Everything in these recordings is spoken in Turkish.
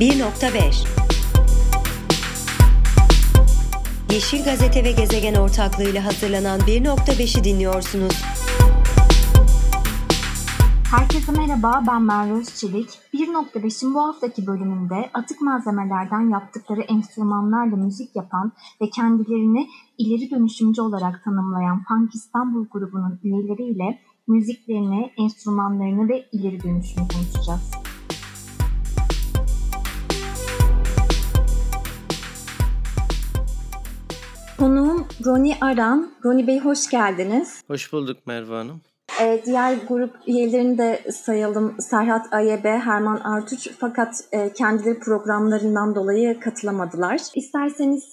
1.5 Yeşil Gazete ve Gezegen ortaklığıyla hazırlanan 1.5'i dinliyorsunuz. Herkese merhaba, ben Merve Özçelik. 1.5'in bu haftaki bölümünde atık malzemelerden yaptıkları enstrümanlarla müzik yapan ve kendilerini ileri dönüşümcü olarak tanımlayan Funk İstanbul grubunun üyeleriyle müziklerini, enstrümanlarını ve ileri dönüşümü konuşacağız. Roni Aran. Roni Bey hoş geldiniz. Hoş bulduk Merve Hanım. Ee, diğer grup üyelerini de sayalım. Serhat Ayebe, Herman Artuç fakat e, kendileri programlarından dolayı katılamadılar. İsterseniz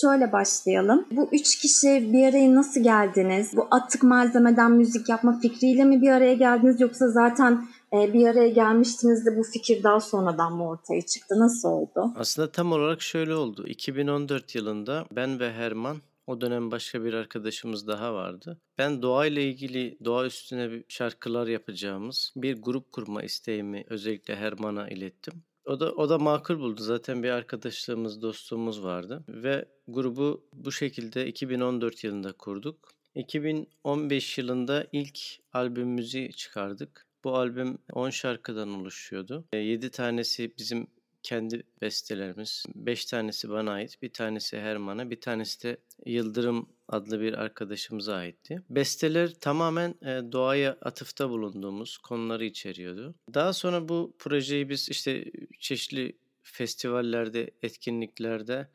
şöyle başlayalım. Bu üç kişi bir araya nasıl geldiniz? Bu atık malzemeden müzik yapma fikriyle mi bir araya geldiniz yoksa zaten e, bir araya gelmiştiniz de bu fikir daha sonradan mı ortaya çıktı? Nasıl oldu? Aslında tam olarak şöyle oldu. 2014 yılında ben ve Herman o dönem başka bir arkadaşımız daha vardı. Ben doğayla ilgili doğa üstüne şarkılar yapacağımız bir grup kurma isteğimi özellikle Herman'a ilettim. O da o da makul buldu. Zaten bir arkadaşlığımız, dostluğumuz vardı ve grubu bu şekilde 2014 yılında kurduk. 2015 yılında ilk albümümüzü çıkardık. Bu albüm 10 şarkıdan oluşuyordu. 7 tanesi bizim kendi bestelerimiz. 5 tanesi bana ait, bir tanesi Herman'a, bir tanesi de Yıldırım adlı bir arkadaşımıza aitti. Besteler tamamen e, doğaya atıfta bulunduğumuz konuları içeriyordu. Daha sonra bu projeyi biz işte çeşitli festivallerde, etkinliklerde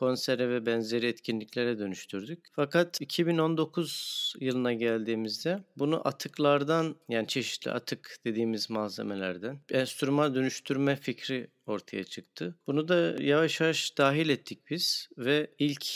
konsere ve benzeri etkinliklere dönüştürdük. Fakat 2019 yılına geldiğimizde bunu atıklardan yani çeşitli atık dediğimiz malzemelerden enstrüman dönüştürme fikri ortaya çıktı. Bunu da yavaş yavaş dahil ettik biz ve ilk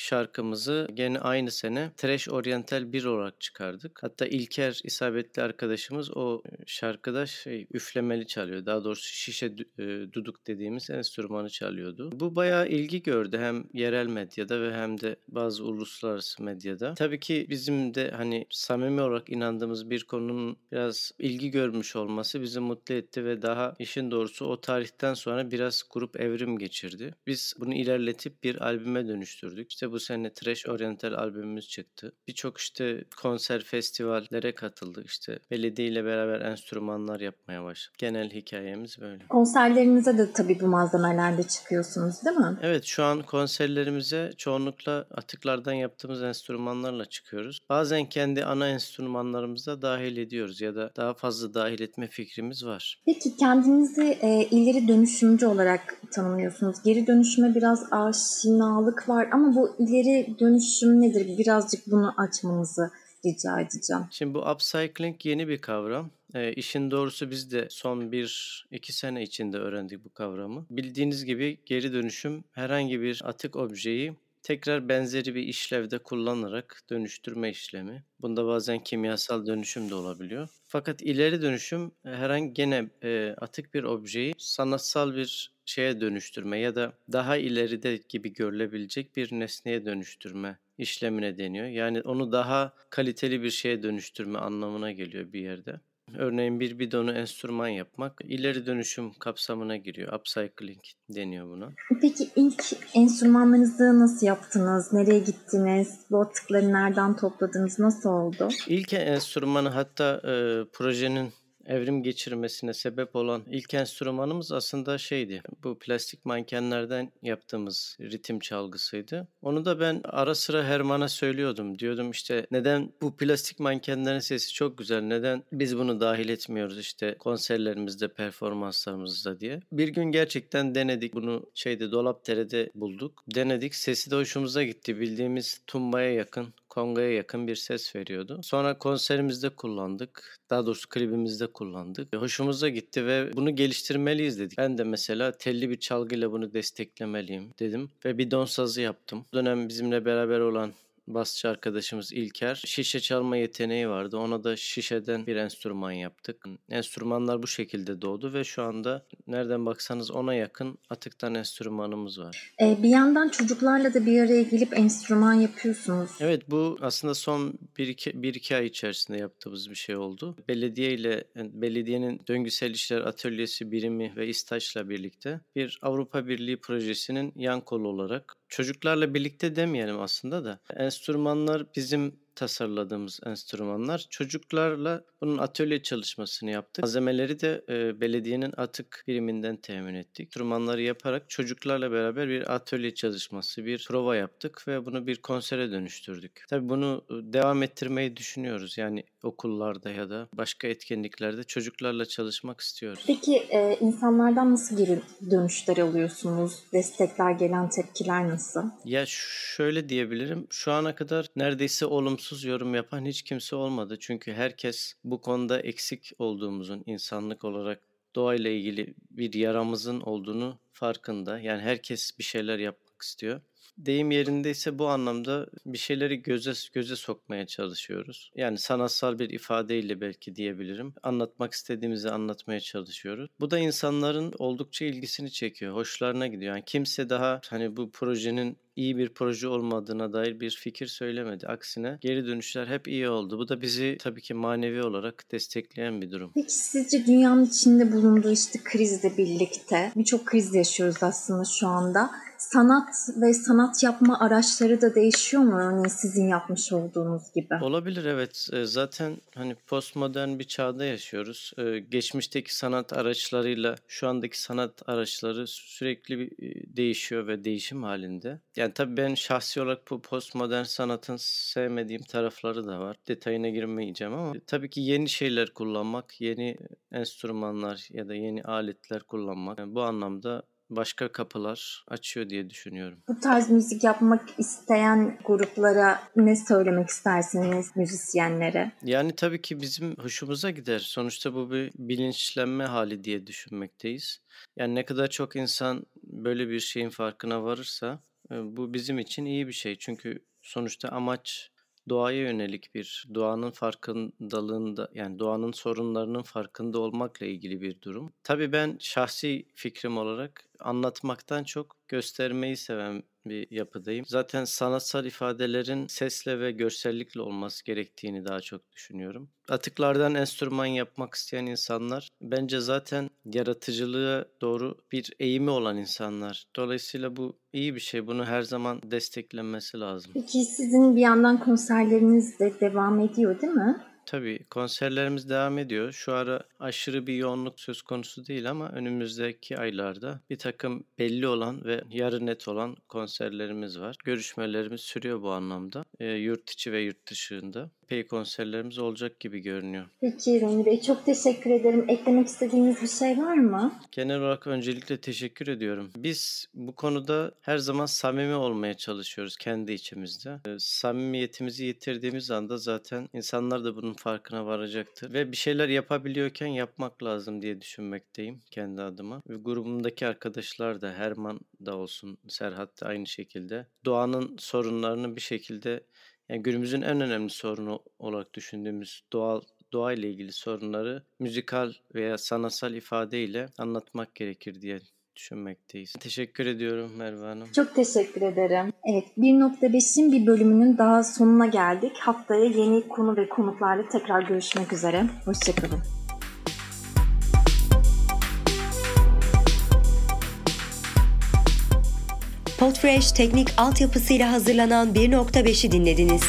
şarkımızı gene aynı sene Trash Oriental 1 olarak çıkardık. Hatta İlker isabetli arkadaşımız o şarkıda şey üflemeli çalıyor. Daha doğrusu şişe e, duduk dediğimiz enstrümanı çalıyordu. Bu bayağı ilgi gördü hem yerel medyada ve hem de bazı uluslararası medyada. Tabii ki bizim de hani samimi olarak inandığımız bir konunun biraz ilgi görmüş olması bizi mutlu etti ve daha işin doğrusu o tarihten sonra biraz grup evrim geçirdi. Biz bunu ilerletip bir albüme dönüştürdük. İşte bu sene Trash Oriental albümümüz çıktı. Birçok işte konser, festivallere katıldık. İşte belediye ile beraber enstrümanlar yapmaya başladık. Genel hikayemiz böyle. Konserlerinize de tabii bu malzemelerle çıkıyorsunuz değil mi? Evet şu an konserlerimize çoğunlukla atıklardan yaptığımız enstrümanlarla çıkıyoruz. Bazen kendi ana enstrümanlarımıza dahil ediyoruz ya da daha fazla dahil etme fikrimiz var. Peki kendinizi e, ileri dönüşümcü olarak tanımlıyorsunuz. Geri dönüşüme biraz aşinalık var ama bu ileri dönüşüm nedir? Birazcık bunu açmanızı rica edeceğim. Şimdi bu upcycling yeni bir kavram. E, işin doğrusu biz de son bir iki sene içinde öğrendik bu kavramı. Bildiğiniz gibi geri dönüşüm herhangi bir atık objeyi tekrar benzeri bir işlevde kullanarak dönüştürme işlemi. Bunda bazen kimyasal dönüşüm de olabiliyor. Fakat ileri dönüşüm herhangi gene e, atık bir objeyi sanatsal bir şeye dönüştürme ya da daha ileride gibi görülebilecek bir nesneye dönüştürme işlemine deniyor. Yani onu daha kaliteli bir şeye dönüştürme anlamına geliyor bir yerde. Örneğin bir bidonu enstrüman yapmak ileri dönüşüm kapsamına giriyor. Upcycling deniyor buna. Peki ilk enstrümanlarınızı nasıl yaptınız? Nereye gittiniz? Bu atıkları nereden topladınız? Nasıl oldu? İlk enstrümanı hatta e, projenin evrim geçirmesine sebep olan ilk enstrümanımız aslında şeydi. Bu plastik mankenlerden yaptığımız ritim çalgısıydı. Onu da ben ara sıra Herman'a söylüyordum. Diyordum işte neden bu plastik mankenlerin sesi çok güzel. Neden biz bunu dahil etmiyoruz işte konserlerimizde, performanslarımızda diye. Bir gün gerçekten denedik. Bunu şeyde Dolapdere'de bulduk. Denedik. Sesi de hoşumuza gitti. Bildiğimiz tumbaya yakın kongaya yakın bir ses veriyordu. Sonra konserimizde kullandık. Daha doğrusu klibimizde kullandık. Hoşumuza gitti ve bunu geliştirmeliyiz dedik. Ben de mesela telli bir çalgıyla bunu desteklemeliyim dedim. Ve bir don sazı yaptım. Bu dönem bizimle beraber olan basçı arkadaşımız İlker şişe çalma yeteneği vardı. Ona da şişeden bir enstrüman yaptık. Enstrümanlar bu şekilde doğdu ve şu anda nereden baksanız ona yakın atıktan enstrümanımız var. Ee, bir yandan çocuklarla da bir araya gelip enstrüman yapıyorsunuz. Evet bu aslında son 1-2 ay içerisinde yaptığımız bir şey oldu. Belediye ile belediyenin döngüsel işler atölyesi birimi ve İSTAŞ'la birlikte bir Avrupa Birliği projesinin yan kolu olarak çocuklarla birlikte demeyelim aslında da enstrümanlar bizim tasarladığımız enstrümanlar. Çocuklarla bunun atölye çalışmasını yaptık. Malzemeleri de e, belediyenin atık biriminden temin ettik. Enstrümanları yaparak çocuklarla beraber bir atölye çalışması, bir prova yaptık ve bunu bir konsere dönüştürdük. Tabii bunu devam ettirmeyi düşünüyoruz. Yani okullarda ya da başka etkinliklerde çocuklarla çalışmak istiyoruz. Peki e, insanlardan nasıl geri dönüşler alıyorsunuz? Destekler, gelen tepkiler nasıl? Ya şöyle diyebilirim. Şu ana kadar neredeyse olumsuz yorum yapan hiç kimse olmadı. Çünkü herkes bu konuda eksik olduğumuzun insanlık olarak doğayla ilgili bir yaramızın olduğunu farkında. Yani herkes bir şeyler yapmak istiyor deyim yerindeyse bu anlamda bir şeyleri göze göze sokmaya çalışıyoruz. Yani sanatsal bir ifadeyle belki diyebilirim. Anlatmak istediğimizi anlatmaya çalışıyoruz. Bu da insanların oldukça ilgisini çekiyor. Hoşlarına gidiyor. Yani kimse daha hani bu projenin iyi bir proje olmadığına dair bir fikir söylemedi. Aksine geri dönüşler hep iyi oldu. Bu da bizi tabii ki manevi olarak destekleyen bir durum. Peki sizce dünyanın içinde bulunduğu işte krizle birlikte birçok kriz yaşıyoruz aslında şu anda sanat ve sanat yapma araçları da değişiyor mu? Örneğin sizin yapmış olduğunuz gibi. Olabilir evet. E, zaten hani postmodern bir çağda yaşıyoruz. E, geçmişteki sanat araçlarıyla şu andaki sanat araçları sürekli e, değişiyor ve değişim halinde. Yani tabii ben şahsi olarak bu postmodern sanatın sevmediğim tarafları da var. Detayına girmeyeceğim ama tabii ki yeni şeyler kullanmak, yeni enstrümanlar ya da yeni aletler kullanmak yani bu anlamda başka kapılar açıyor diye düşünüyorum. Bu tarz müzik yapmak isteyen gruplara ne söylemek istersiniz müzisyenlere? Yani tabii ki bizim hoşumuza gider. Sonuçta bu bir bilinçlenme hali diye düşünmekteyiz. Yani ne kadar çok insan böyle bir şeyin farkına varırsa e, bu bizim için iyi bir şey. Çünkü sonuçta amaç doğaya yönelik bir doğanın farkındalığında yani doğanın sorunlarının farkında olmakla ilgili bir durum. Tabii ben şahsi fikrim olarak anlatmaktan çok göstermeyi seven bir yapıdayım. Zaten sanatsal ifadelerin sesle ve görsellikle olması gerektiğini daha çok düşünüyorum. Atıklardan enstrüman yapmak isteyen insanlar bence zaten yaratıcılığa doğru bir eğimi olan insanlar. Dolayısıyla bu iyi bir şey. Bunu her zaman desteklenmesi lazım. Peki sizin bir yandan konserleriniz de devam ediyor değil mi? Tabii konserlerimiz devam ediyor. Şu ara aşırı bir yoğunluk söz konusu değil ama önümüzdeki aylarda bir takım belli olan ve yarı net olan konserlerimiz var. Görüşmelerimiz sürüyor bu anlamda. E, yurt içi ve yurt dışında epey konserlerimiz olacak gibi görünüyor. Peki Roni Bey çok teşekkür ederim. Eklemek istediğiniz bir şey var mı? Genel olarak öncelikle teşekkür ediyorum. Biz bu konuda her zaman samimi olmaya çalışıyoruz kendi içimizde. E, samimiyetimizi yitirdiğimiz anda zaten insanlar da bunun farkına varacaktır. Ve bir şeyler yapabiliyorken yapmak lazım diye düşünmekteyim kendi adıma. Ve grubumdaki arkadaşlar da Herman da olsun, Serhat da aynı şekilde. Doğanın sorunlarını bir şekilde yani günümüzün en önemli sorunu olarak düşündüğümüz doğal doğa ile ilgili sorunları müzikal veya sanatsal ifadeyle anlatmak gerekir diye düşünmekteyiz. Teşekkür ediyorum Merve Hanım. Çok teşekkür ederim. Evet 1.5'in bir bölümünün daha sonuna geldik. Haftaya yeni konu ve konuklarla tekrar görüşmek üzere. Hoşçakalın. Podfresh teknik altyapısıyla hazırlanan 1.5'i dinlediniz.